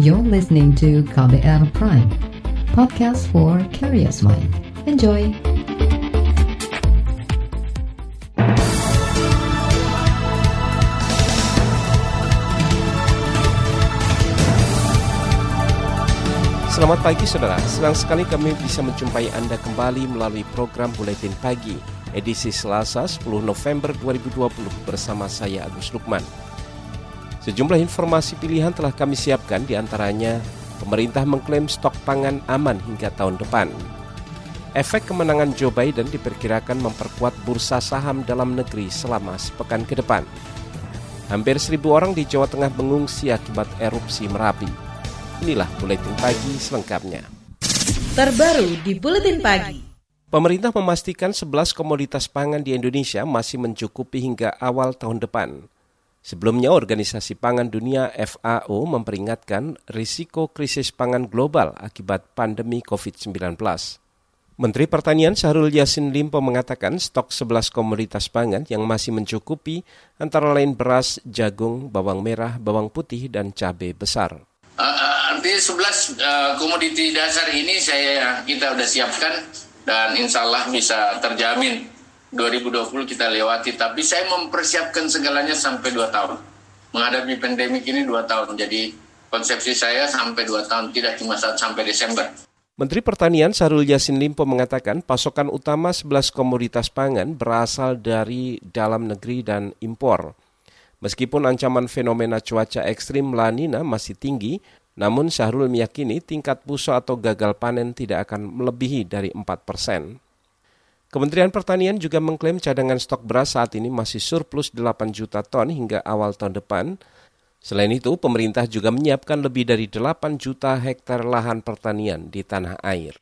You're listening to KBR Prime, podcast for curious mind. Enjoy! Selamat pagi saudara, senang sekali kami bisa menjumpai Anda kembali melalui program Buletin Pagi, edisi Selasa 10 November 2020 bersama saya Agus Lukman. Sejumlah informasi pilihan telah kami siapkan di antaranya pemerintah mengklaim stok pangan aman hingga tahun depan. Efek kemenangan Joe Biden diperkirakan memperkuat bursa saham dalam negeri selama sepekan ke depan. Hampir seribu orang di Jawa Tengah mengungsi akibat erupsi Merapi. Inilah Buletin Pagi selengkapnya. Terbaru di Buletin Pagi. Pemerintah memastikan 11 komoditas pangan di Indonesia masih mencukupi hingga awal tahun depan. Sebelumnya, Organisasi Pangan Dunia FAO memperingatkan risiko krisis pangan global akibat pandemi COVID-19. Menteri Pertanian Syahrul Yassin Limpo mengatakan stok 11 komoditas pangan yang masih mencukupi antara lain beras, jagung, bawang merah, bawang putih, dan cabai besar. Uh, artinya 11 uh, komoditi dasar ini saya kita sudah siapkan dan insya Allah bisa terjamin 2020 kita lewati, tapi saya mempersiapkan segalanya sampai 2 tahun. Menghadapi pandemik ini 2 tahun, jadi konsepsi saya sampai 2 tahun, tidak cuma saat sampai Desember. Menteri Pertanian Sarul Yasin Limpo mengatakan pasokan utama 11 komoditas pangan berasal dari dalam negeri dan impor. Meskipun ancaman fenomena cuaca ekstrim La Nina masih tinggi, namun Syahrul meyakini tingkat puso atau gagal panen tidak akan melebihi dari 4 persen. Kementerian Pertanian juga mengklaim cadangan stok beras saat ini masih surplus 8 juta ton hingga awal tahun depan. Selain itu, pemerintah juga menyiapkan lebih dari 8 juta hektar lahan pertanian di tanah air.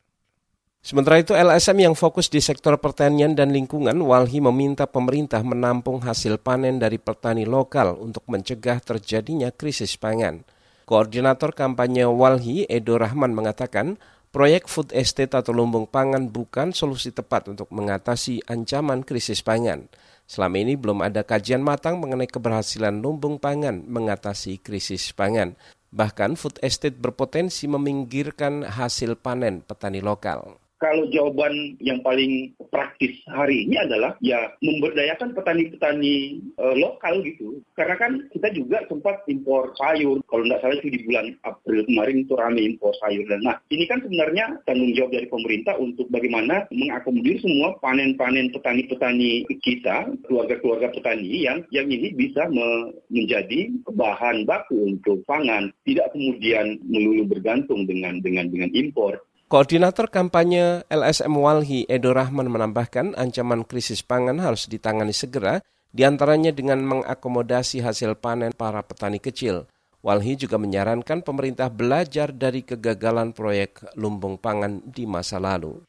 Sementara itu, LSM yang fokus di sektor pertanian dan lingkungan, Walhi meminta pemerintah menampung hasil panen dari petani lokal untuk mencegah terjadinya krisis pangan. Koordinator kampanye Walhi, Edo Rahman, mengatakan Proyek food estate atau lumbung pangan bukan solusi tepat untuk mengatasi ancaman krisis pangan. Selama ini belum ada kajian matang mengenai keberhasilan lumbung pangan mengatasi krisis pangan. Bahkan food estate berpotensi meminggirkan hasil panen petani lokal kalau jawaban yang paling praktis hari ini adalah ya memberdayakan petani-petani e, lokal gitu. Karena kan kita juga sempat impor sayur. Kalau tidak salah itu di bulan April kemarin itu rame impor sayur. Dan nah ini kan sebenarnya tanggung jawab dari pemerintah untuk bagaimana mengakomodir semua panen-panen petani-petani kita, keluarga-keluarga petani yang yang ini bisa me, menjadi bahan baku untuk pangan, tidak kemudian melulu bergantung dengan dengan dengan impor. Koordinator kampanye LSM Walhi Edo Rahman menambahkan ancaman krisis pangan harus ditangani segera, di antaranya dengan mengakomodasi hasil panen para petani kecil. Walhi juga menyarankan pemerintah belajar dari kegagalan proyek lumbung pangan di masa lalu.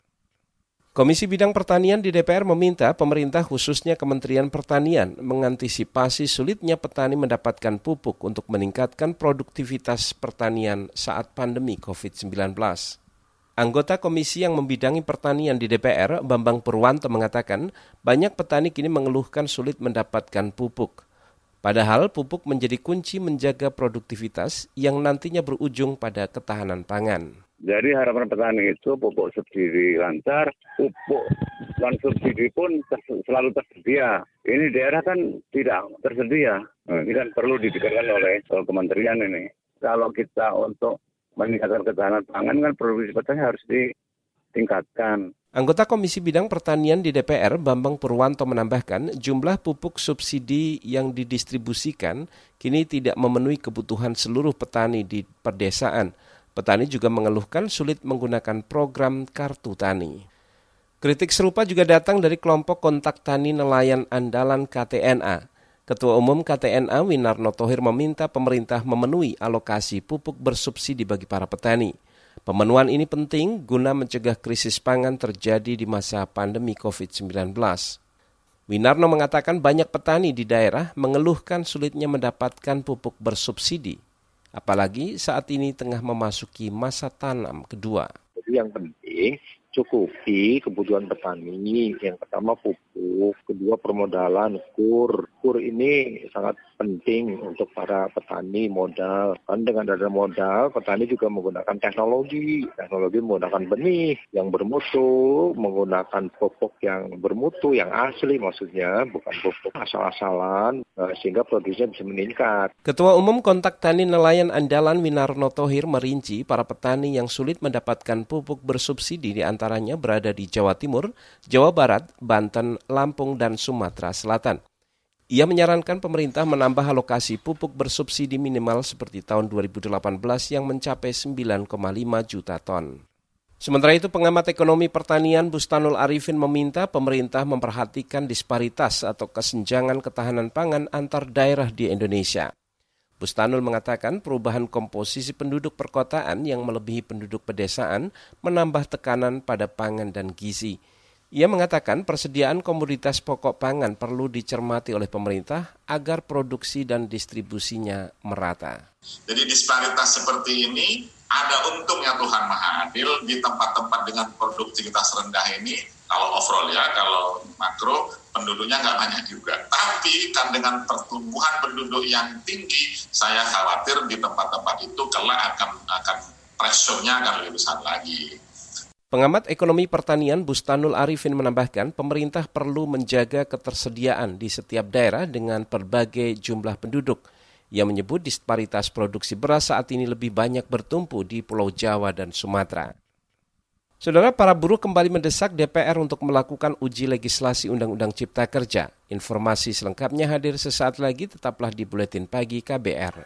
Komisi Bidang Pertanian di DPR meminta pemerintah khususnya Kementerian Pertanian mengantisipasi sulitnya petani mendapatkan pupuk untuk meningkatkan produktivitas pertanian saat pandemi COVID-19. Anggota komisi yang membidangi pertanian di DPR, Bambang Purwanto mengatakan, banyak petani kini mengeluhkan sulit mendapatkan pupuk. Padahal pupuk menjadi kunci menjaga produktivitas yang nantinya berujung pada ketahanan pangan. Jadi harapan petani itu pupuk subsidi lancar, pupuk non subsidi pun selalu tersedia. Ini daerah kan tidak tersedia. Ini kan perlu dipikirkan oleh kementerian ini. Kalau kita untuk meningkatkan ketahanan pangan kan produktivitasnya harus ditingkatkan. Anggota Komisi Bidang Pertanian di DPR, Bambang Purwanto menambahkan, jumlah pupuk subsidi yang didistribusikan kini tidak memenuhi kebutuhan seluruh petani di perdesaan. Petani juga mengeluhkan sulit menggunakan program kartu tani. Kritik serupa juga datang dari kelompok kontak tani nelayan andalan KTNA. Ketua Umum KTNA Winarno Tohir meminta pemerintah memenuhi alokasi pupuk bersubsidi bagi para petani. Pemenuhan ini penting guna mencegah krisis pangan terjadi di masa pandemi COVID-19. Winarno mengatakan banyak petani di daerah mengeluhkan sulitnya mendapatkan pupuk bersubsidi, apalagi saat ini tengah memasuki masa tanam kedua. Jadi yang penting cukupi kebutuhan petani. Yang pertama pupuk, kedua permodalan, kur, kur ini sangat penting untuk para petani modal. Kan dengan ada modal, petani juga menggunakan teknologi. Teknologi menggunakan benih yang bermutu, menggunakan pupuk yang bermutu, yang asli maksudnya, bukan pupuk asal-asalan, eh, sehingga produksinya bisa meningkat. Ketua Umum Kontak Tani Nelayan Andalan Winarno Tohir merinci para petani yang sulit mendapatkan pupuk bersubsidi di antaranya berada di Jawa Timur, Jawa Barat, Banten, Lampung, dan Sumatera Selatan. Ia menyarankan pemerintah menambah alokasi pupuk bersubsidi minimal seperti tahun 2018 yang mencapai 9,5 juta ton. Sementara itu pengamat ekonomi pertanian Bustanul Arifin meminta pemerintah memperhatikan disparitas atau kesenjangan ketahanan pangan antar daerah di Indonesia. Bustanul mengatakan perubahan komposisi penduduk perkotaan yang melebihi penduduk pedesaan menambah tekanan pada pangan dan gizi. Ia mengatakan persediaan komoditas pokok pangan perlu dicermati oleh pemerintah agar produksi dan distribusinya merata. Jadi disparitas seperti ini ada untungnya Tuhan Maha Adil di tempat-tempat dengan produktivitas rendah ini kalau overall ya, kalau makro penduduknya nggak banyak juga. Tapi kan dengan pertumbuhan penduduk yang tinggi, saya khawatir di tempat-tempat itu kelak akan akan pressure-nya akan lebih besar lagi. Pengamat ekonomi pertanian Bustanul Arifin menambahkan pemerintah perlu menjaga ketersediaan di setiap daerah dengan berbagai jumlah penduduk. Ia menyebut disparitas produksi beras saat ini lebih banyak bertumpu di Pulau Jawa dan Sumatera. Saudara, para buruh kembali mendesak DPR untuk melakukan uji legislasi Undang-Undang Cipta Kerja. Informasi selengkapnya hadir sesaat lagi, tetaplah di Buletin Pagi KBR.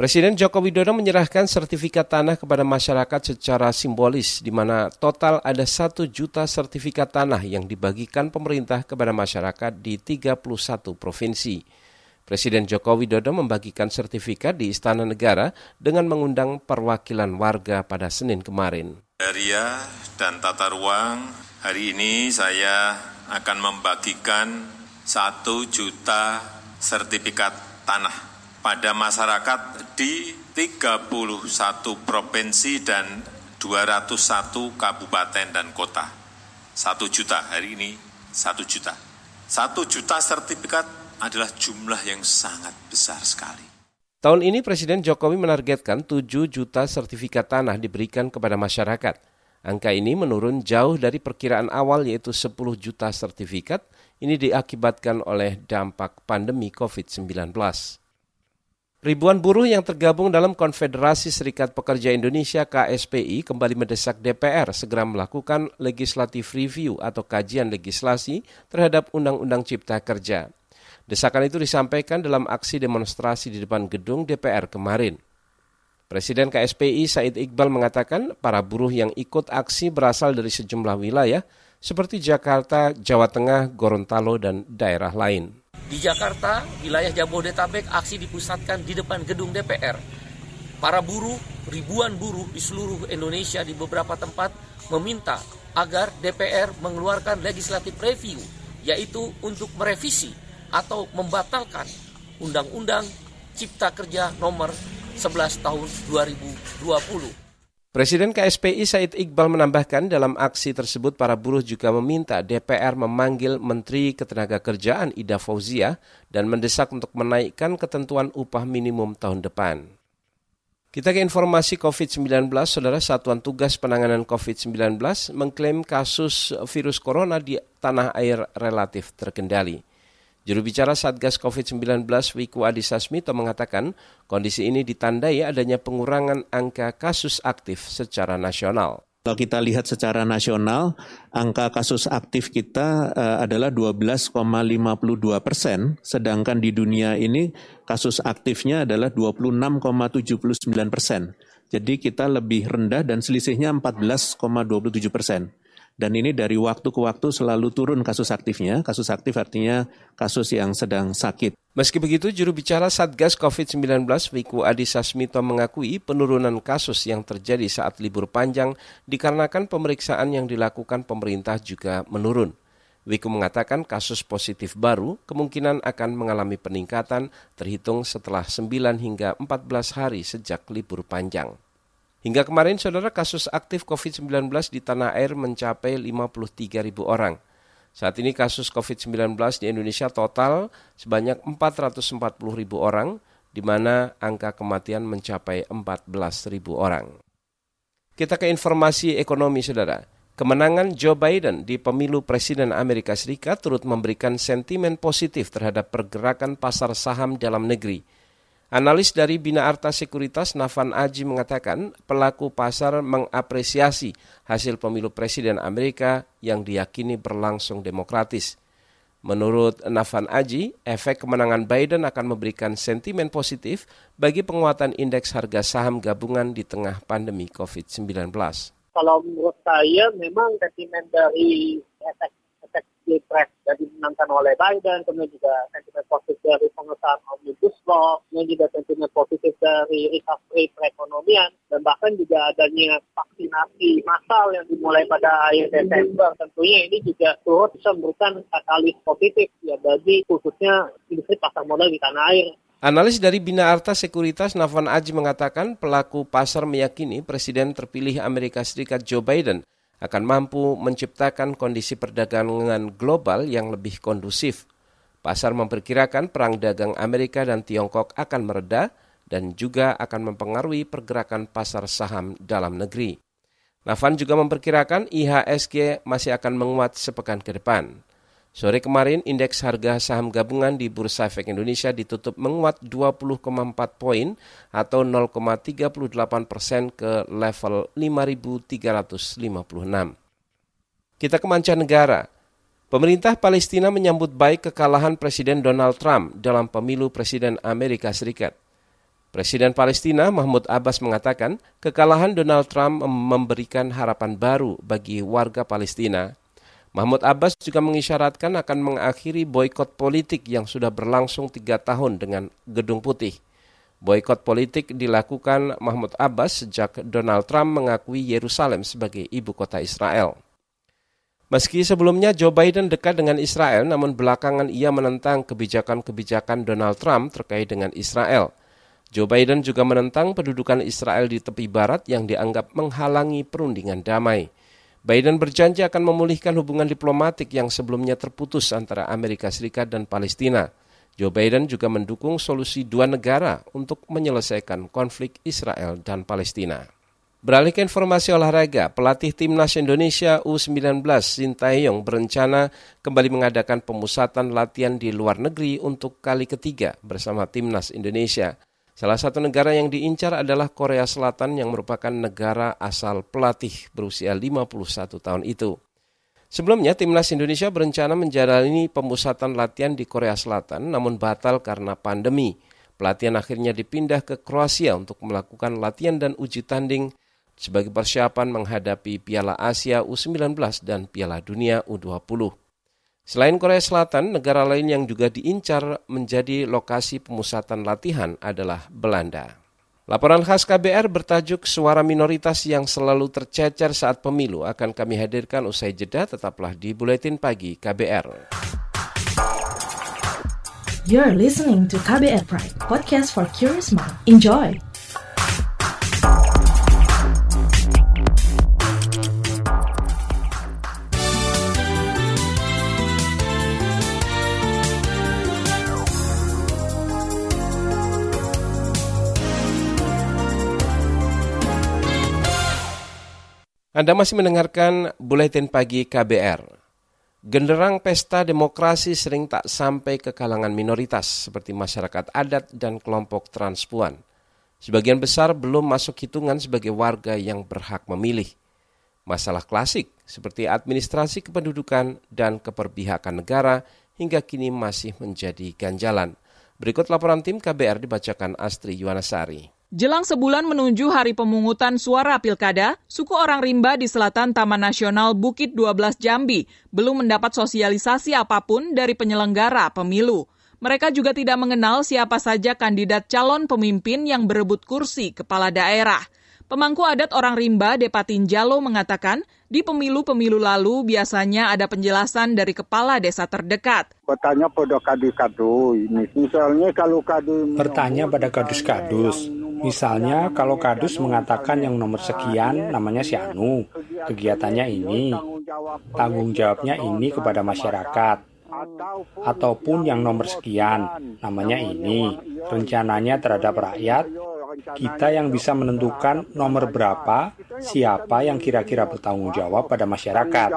Presiden Joko Widodo menyerahkan sertifikat tanah kepada masyarakat secara simbolis, di mana total ada satu juta sertifikat tanah yang dibagikan pemerintah kepada masyarakat di 31 provinsi. Presiden Joko Widodo membagikan sertifikat di Istana Negara dengan mengundang perwakilan warga pada Senin kemarin. Area dan tata ruang, hari ini saya akan membagikan satu juta sertifikat tanah pada masyarakat di 31 provinsi dan 201 kabupaten dan kota. Satu juta hari ini, satu juta. Satu juta sertifikat adalah jumlah yang sangat besar sekali. Tahun ini Presiden Jokowi menargetkan 7 juta sertifikat tanah diberikan kepada masyarakat. Angka ini menurun jauh dari perkiraan awal yaitu 10 juta sertifikat. Ini diakibatkan oleh dampak pandemi COVID-19. Ribuan buruh yang tergabung dalam Konfederasi Serikat Pekerja Indonesia KSPI kembali mendesak DPR segera melakukan legislative review atau kajian legislasi terhadap Undang-Undang Cipta Kerja. Desakan itu disampaikan dalam aksi demonstrasi di depan gedung DPR kemarin. Presiden KSPI Said Iqbal mengatakan para buruh yang ikut aksi berasal dari sejumlah wilayah seperti Jakarta, Jawa Tengah, Gorontalo, dan daerah lain. Di Jakarta, wilayah Jabodetabek aksi dipusatkan di depan gedung DPR. Para buruh, ribuan buruh di seluruh Indonesia di beberapa tempat meminta agar DPR mengeluarkan legislative review, yaitu untuk merevisi atau membatalkan Undang-Undang Cipta Kerja nomor 11 tahun 2020. Presiden KSPI Said Iqbal menambahkan dalam aksi tersebut para buruh juga meminta DPR memanggil Menteri Ketenagakerjaan Ida Fauzia dan mendesak untuk menaikkan ketentuan upah minimum tahun depan. Kita ke informasi COVID-19, Saudara Satuan Tugas Penanganan COVID-19 mengklaim kasus virus corona di tanah air relatif terkendali. Juru bicara Satgas COVID-19 Wiku Adhisa Smito mengatakan kondisi ini ditandai adanya pengurangan angka kasus aktif secara nasional. Kalau kita lihat secara nasional, angka kasus aktif kita uh, adalah 12,52 persen, sedangkan di dunia ini kasus aktifnya adalah 26,79 persen. Jadi kita lebih rendah dan selisihnya 14,27 persen. Dan ini dari waktu ke waktu selalu turun kasus aktifnya. Kasus aktif artinya kasus yang sedang sakit. Meski begitu, juru bicara Satgas COVID-19 Wiku Adhisa Smito mengakui penurunan kasus yang terjadi saat libur panjang dikarenakan pemeriksaan yang dilakukan pemerintah juga menurun. Wiku mengatakan kasus positif baru kemungkinan akan mengalami peningkatan terhitung setelah 9 hingga 14 hari sejak libur panjang. Hingga kemarin, saudara, kasus aktif COVID-19 di tanah air mencapai 53 ribu orang. Saat ini kasus COVID-19 di Indonesia total sebanyak 440 ribu orang, di mana angka kematian mencapai 14 ribu orang. Kita ke informasi ekonomi, saudara. Kemenangan Joe Biden di pemilu Presiden Amerika Serikat turut memberikan sentimen positif terhadap pergerakan pasar saham dalam negeri – Analis dari Bina Arta Sekuritas Nafan Aji mengatakan pelaku pasar mengapresiasi hasil pemilu Presiden Amerika yang diyakini berlangsung demokratis. Menurut Nafan Aji, efek kemenangan Biden akan memberikan sentimen positif bagi penguatan indeks harga saham gabungan di tengah pandemi COVID-19. Kalau menurut saya memang sentimen dari efek Pilpres jadi dimenangkan oleh Biden, kemudian juga sentimen positif dari pengesahan Omnibus Law, kemudian juga sentimen positif dari recovery perekonomian, dan bahkan juga adanya vaksinasi massal yang dimulai pada akhir Desember. Tentunya ini juga turut bisa memberikan katalis positif ya bagi khususnya industri pasar modal di tanah air. Analis dari Bina Arta Sekuritas Nafan Aji mengatakan pelaku pasar meyakini Presiden terpilih Amerika Serikat Joe Biden akan mampu menciptakan kondisi perdagangan global yang lebih kondusif. Pasar memperkirakan perang dagang Amerika dan Tiongkok akan mereda dan juga akan mempengaruhi pergerakan pasar saham dalam negeri. Navan juga memperkirakan IHSG masih akan menguat sepekan ke depan. Sore kemarin, indeks harga saham gabungan di Bursa Efek Indonesia ditutup menguat 20,4 poin atau 0,38 persen ke level 5.356. Kita ke mancanegara. Pemerintah Palestina menyambut baik kekalahan Presiden Donald Trump dalam pemilu Presiden Amerika Serikat. Presiden Palestina Mahmud Abbas mengatakan kekalahan Donald Trump memberikan harapan baru bagi warga Palestina Mahmud Abbas juga mengisyaratkan akan mengakhiri boykot politik yang sudah berlangsung tiga tahun dengan Gedung Putih. Boykot politik dilakukan Mahmud Abbas sejak Donald Trump mengakui Yerusalem sebagai ibu kota Israel. Meski sebelumnya Joe Biden dekat dengan Israel, namun belakangan ia menentang kebijakan-kebijakan Donald Trump terkait dengan Israel. Joe Biden juga menentang pendudukan Israel di tepi barat yang dianggap menghalangi perundingan damai. Biden berjanji akan memulihkan hubungan diplomatik yang sebelumnya terputus antara Amerika Serikat dan Palestina. Joe Biden juga mendukung solusi dua negara untuk menyelesaikan konflik Israel dan Palestina. Beralih ke informasi olahraga, pelatih timnas Indonesia U19 Sintayong berencana kembali mengadakan pemusatan latihan di luar negeri untuk kali ketiga bersama timnas Indonesia. Salah satu negara yang diincar adalah Korea Selatan yang merupakan negara asal pelatih berusia 51 tahun itu. Sebelumnya, timnas Indonesia berencana menjalani pemusatan latihan di Korea Selatan namun batal karena pandemi. Pelatihan akhirnya dipindah ke Kroasia untuk melakukan latihan dan uji tanding sebagai persiapan menghadapi Piala Asia U19 dan Piala Dunia U20. Selain Korea Selatan, negara lain yang juga diincar menjadi lokasi pemusatan latihan adalah Belanda. Laporan khas KBR bertajuk Suara Minoritas yang selalu tercecer saat pemilu akan kami hadirkan usai jeda tetaplah di Buletin Pagi KBR. You're listening to KBR Pride, podcast for curious mind. Enjoy! Anda masih mendengarkan Buletin Pagi KBR. Genderang pesta demokrasi sering tak sampai ke kalangan minoritas seperti masyarakat adat dan kelompok transpuan. Sebagian besar belum masuk hitungan sebagai warga yang berhak memilih. Masalah klasik seperti administrasi kependudukan dan keperpihakan negara hingga kini masih menjadi ganjalan. Berikut laporan tim KBR dibacakan Astri Yuwanasari. Jelang sebulan menuju hari pemungutan suara pilkada, suku orang rimba di selatan Taman Nasional Bukit 12 Jambi belum mendapat sosialisasi apa pun dari penyelenggara pemilu. Mereka juga tidak mengenal siapa saja kandidat calon pemimpin yang berebut kursi kepala daerah. Pemangku adat orang rimba Depatin Jalo mengatakan, di pemilu-pemilu lalu biasanya ada penjelasan dari kepala desa terdekat. Bertanya pada kadu-kadu ini. Misalnya kalau kadu... Bertanya pada kadus-kadus. Misalnya kalau kadus mengatakan yang nomor sekian namanya si Anu, kegiatannya ini, tanggung jawabnya ini kepada masyarakat. Ataupun yang nomor sekian, namanya ini, rencananya terhadap rakyat, kita yang bisa menentukan nomor berapa, siapa yang kira-kira bertanggung jawab pada masyarakat.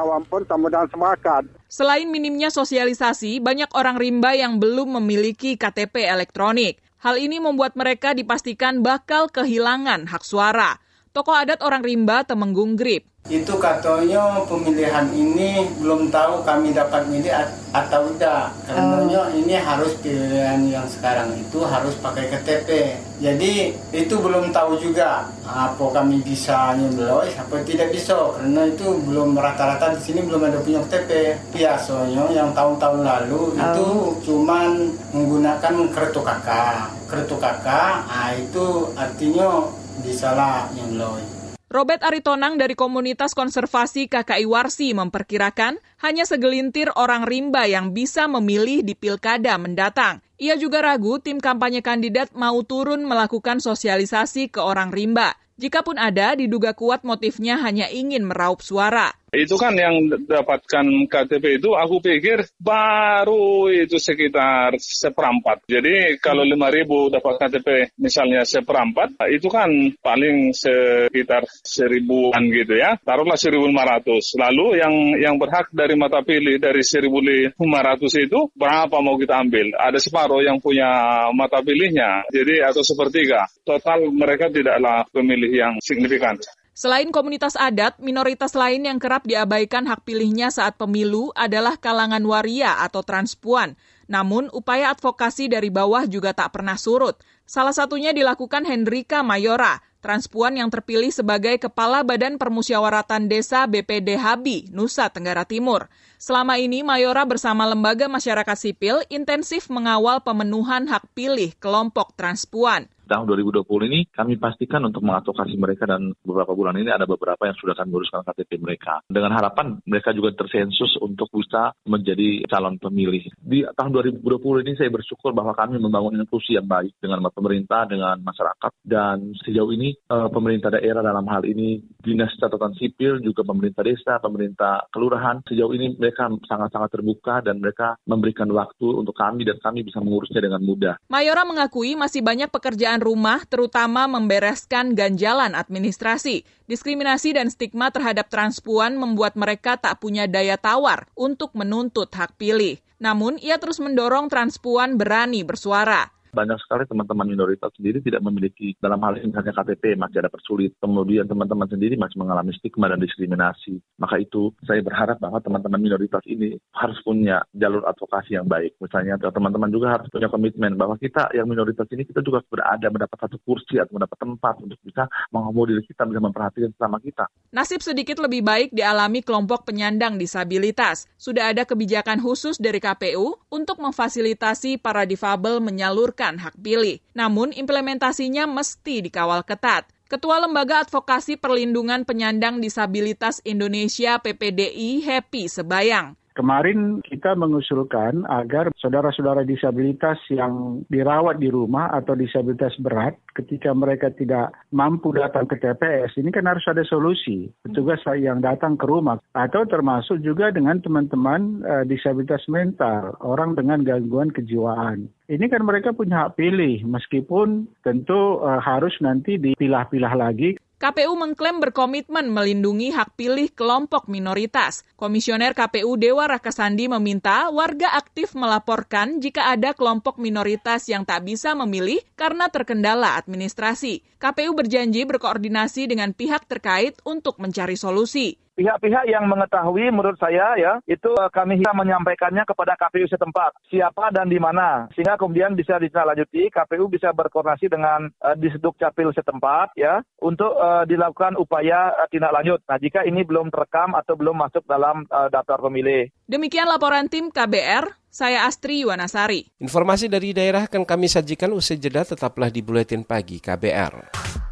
Selain minimnya sosialisasi, banyak orang rimba yang belum memiliki KTP elektronik. Hal ini membuat mereka dipastikan bakal kehilangan hak suara. Tokoh adat orang rimba Temenggung Grip. Itu katanya pemilihan ini belum tahu kami dapat milih atau tidak. Karena oh. ini harus pilihan yang sekarang itu harus pakai KTP. Jadi itu belum tahu juga apa kami bisa nyembeloi apa tidak bisa. Karena itu belum rata-rata di sini belum ada punya KTP. Biasanya yang tahun-tahun lalu oh. itu cuman menggunakan kertu kakak. Kertu kakak, nah itu artinya disalah yang loy. Robert Aritonang dari komunitas konservasi KKI Warsi memperkirakan hanya segelintir orang rimba yang bisa memilih di pilkada mendatang. Ia juga ragu tim kampanye kandidat mau turun melakukan sosialisasi ke orang rimba. Jikapun ada, diduga kuat motifnya hanya ingin meraup suara. Itu kan yang dapatkan KTP itu aku pikir baru itu sekitar seperempat. Jadi kalau lima ribu dapat KTP misalnya seperempat, itu kan paling sekitar seribuan gitu ya. Taruhlah seribu lima ratus. Lalu yang yang berhak dari mata pilih dari seribu lima ratus itu berapa mau kita ambil? Ada separuh yang punya mata pilihnya. Jadi atau sepertiga. Total mereka tidaklah pemilih yang signifikan. Selain komunitas adat, minoritas lain yang kerap diabaikan hak pilihnya saat pemilu adalah kalangan waria atau transpuan. Namun, upaya advokasi dari bawah juga tak pernah surut. Salah satunya dilakukan Hendrika Mayora, transpuan yang terpilih sebagai Kepala Badan Permusyawaratan Desa BPD Habi, Nusa Tenggara Timur. Selama ini, Mayora bersama lembaga masyarakat sipil intensif mengawal pemenuhan hak pilih kelompok transpuan tahun 2020 ini kami pastikan untuk mengadvokasi mereka dan beberapa bulan ini ada beberapa yang sudah kami uruskan KTP mereka. Dengan harapan mereka juga tersensus untuk bisa menjadi calon pemilih. Di tahun 2020 ini saya bersyukur bahwa kami membangun inklusi yang baik dengan pemerintah, dengan masyarakat. Dan sejauh ini eh, pemerintah daerah dalam hal ini Dinas Catatan Sipil, juga pemerintah desa, pemerintah kelurahan, sejauh ini mereka sangat-sangat terbuka dan mereka memberikan waktu untuk kami dan kami bisa mengurusnya dengan mudah. Mayora mengakui masih banyak pekerjaan rumah, terutama membereskan ganjalan administrasi. Diskriminasi dan stigma terhadap transpuan membuat mereka tak punya daya tawar untuk menuntut hak pilih. Namun, ia terus mendorong transpuan berani bersuara banyak sekali teman-teman minoritas sendiri tidak memiliki dalam hal ini misalnya KTP masih ada persulit. Kemudian teman-teman sendiri masih mengalami stigma dan diskriminasi. Maka itu saya berharap bahwa teman-teman minoritas ini harus punya jalur advokasi yang baik. Misalnya teman-teman juga harus punya komitmen bahwa kita yang minoritas ini kita juga berada mendapat satu kursi atau mendapat tempat untuk bisa mengakomodir kita bisa memperhatikan sesama kita. Nasib sedikit lebih baik dialami kelompok penyandang disabilitas. Sudah ada kebijakan khusus dari KPU untuk memfasilitasi para difabel menyalurkan memberikan hak pilih. Namun implementasinya mesti dikawal ketat. Ketua Lembaga Advokasi Perlindungan Penyandang Disabilitas Indonesia PPDI Happy Sebayang. Kemarin kita mengusulkan agar saudara-saudara disabilitas yang dirawat di rumah atau disabilitas berat ketika mereka tidak mampu datang ke TPS, ini kan harus ada solusi. Petugas yang datang ke rumah atau termasuk juga dengan teman-teman uh, disabilitas mental, orang dengan gangguan kejiwaan. Ini kan mereka punya hak pilih meskipun tentu uh, harus nanti dipilah-pilah lagi KPU mengklaim berkomitmen melindungi hak pilih kelompok minoritas. Komisioner KPU Dewa Rakasandi meminta warga aktif melaporkan jika ada kelompok minoritas yang tak bisa memilih karena terkendala administrasi. KPU berjanji berkoordinasi dengan pihak terkait untuk mencari solusi. Pihak-pihak yang mengetahui menurut saya ya, itu uh, kami bisa menyampaikannya kepada KPU setempat. Siapa dan di mana. Sehingga kemudian bisa ditindaklanjuti, KPU bisa berkoordinasi dengan uh, di Capil setempat ya, untuk uh, dilakukan upaya uh, tindak lanjut. Nah, jika ini belum terekam atau belum masuk dalam uh, daftar pemilih. Demikian laporan tim KBR, saya Astri Yuwanasari. Informasi dari daerah akan kami sajikan usai jeda tetaplah di Buletin Pagi KBR.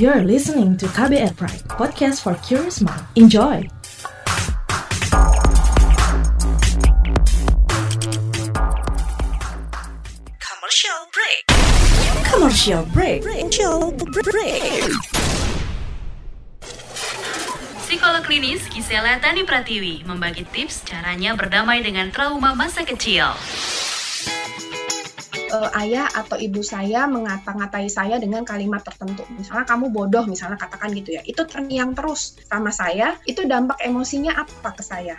You're listening to KBR Pride, podcast for curious mind. Enjoy! Commercial break. Commercial break. Commercial break. Psikolog klinis Gisela Tani Pratiwi membagi tips caranya berdamai dengan trauma masa kecil uh, ayah atau ibu saya mengata-ngatai saya dengan kalimat tertentu. Misalnya kamu bodoh, misalnya katakan gitu ya. Itu terngiang terus sama saya, itu dampak emosinya apa ke saya?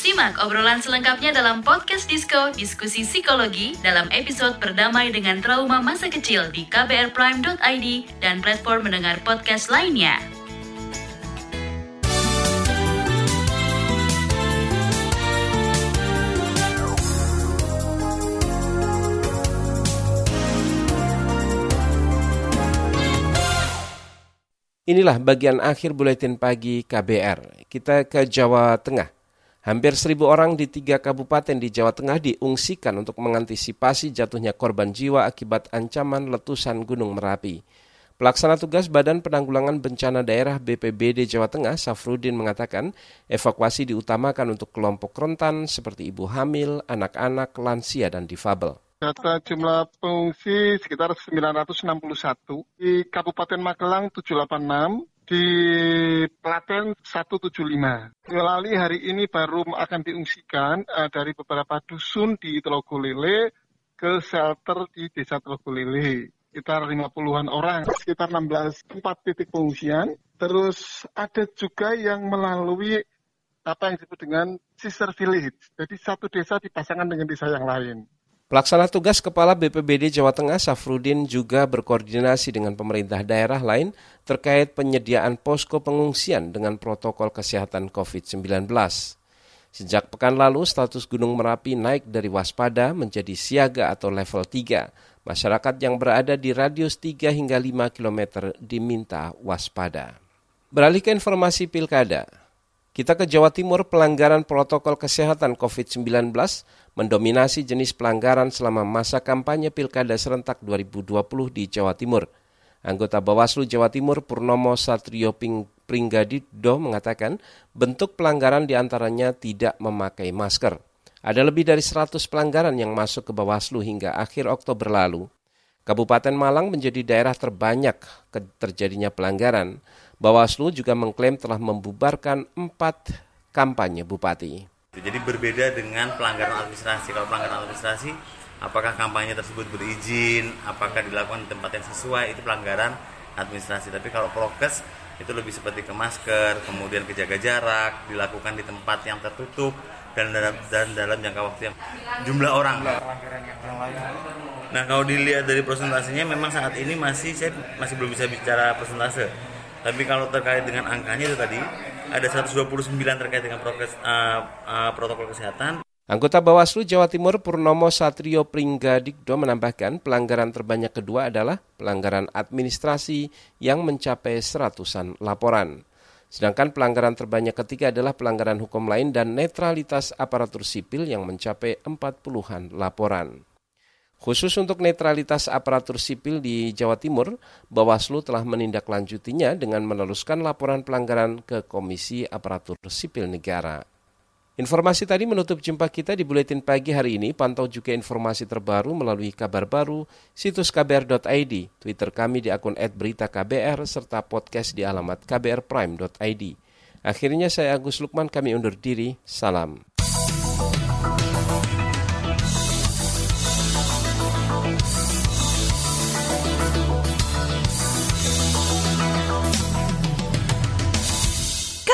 Simak obrolan selengkapnya dalam podcast Disco Diskusi Psikologi dalam episode Berdamai dengan Trauma Masa Kecil di kbrprime.id dan platform mendengar podcast lainnya. Inilah bagian akhir buletin pagi KBR. Kita ke Jawa Tengah. Hampir seribu orang di tiga kabupaten di Jawa Tengah diungsikan untuk mengantisipasi jatuhnya korban jiwa akibat ancaman letusan Gunung Merapi. Pelaksana tugas Badan Penanggulangan Bencana Daerah BPBD Jawa Tengah, Safrudin mengatakan, evakuasi diutamakan untuk kelompok rentan seperti ibu hamil, anak-anak, lansia, dan difabel. Data jumlah pengungsi sekitar 961, di Kabupaten Magelang 786, di Klaten 175. Melalui hari ini baru akan diungsikan uh, dari beberapa dusun di Telogolele ke shelter di Desa Telogolele. Sekitar 50-an orang, sekitar 16 tempat titik pengungsian. Terus ada juga yang melalui apa yang disebut dengan sister village. Jadi satu desa dipasangkan dengan desa yang lain. Pelaksana tugas Kepala BPBD Jawa Tengah Safrudin juga berkoordinasi dengan pemerintah daerah lain terkait penyediaan posko pengungsian dengan protokol kesehatan COVID-19. Sejak pekan lalu, status Gunung Merapi naik dari waspada menjadi siaga atau level 3. Masyarakat yang berada di radius 3 hingga 5 km diminta waspada. Beralih ke informasi pilkada. Kita ke Jawa Timur, pelanggaran protokol kesehatan COVID-19 mendominasi jenis pelanggaran selama masa kampanye Pilkada serentak 2020 di Jawa Timur. Anggota Bawaslu Jawa Timur Purnomo Satrio Pringgadido mengatakan bentuk pelanggaran di antaranya tidak memakai masker. Ada lebih dari 100 pelanggaran yang masuk ke Bawaslu hingga akhir Oktober lalu. Kabupaten Malang menjadi daerah terbanyak terjadinya pelanggaran. Bawaslu juga mengklaim telah membubarkan empat kampanye bupati. Jadi berbeda dengan pelanggaran administrasi. Kalau pelanggaran administrasi, apakah kampanye tersebut berizin, apakah dilakukan di tempat yang sesuai, itu pelanggaran administrasi. Tapi kalau prokes itu lebih seperti ke masker, kemudian ke jaga jarak, dilakukan di tempat yang tertutup dan dalam, dan dalam jangka waktu yang jumlah orang. Nah kalau dilihat dari presentasinya memang saat ini masih saya masih belum bisa bicara persentase tapi kalau terkait dengan angkanya itu tadi ada 129 terkait dengan prokes, uh, uh, protokol kesehatan. Anggota Bawaslu Jawa Timur Purnomo Satrio Pringgadikdo menambahkan pelanggaran terbanyak kedua adalah pelanggaran administrasi yang mencapai seratusan laporan. Sedangkan pelanggaran terbanyak ketiga adalah pelanggaran hukum lain dan netralitas aparatur sipil yang mencapai 40-an laporan. Khusus untuk netralitas aparatur sipil di Jawa Timur, Bawaslu telah menindaklanjutinya dengan meneruskan laporan pelanggaran ke Komisi Aparatur Sipil Negara. Informasi tadi menutup jumpa kita di Buletin Pagi hari ini. Pantau juga informasi terbaru melalui kabar baru, situs kbr.id, Twitter kami di akun @beritaKBR, serta podcast di alamat kbrprime.id. Akhirnya saya Agus Lukman, kami undur diri. Salam.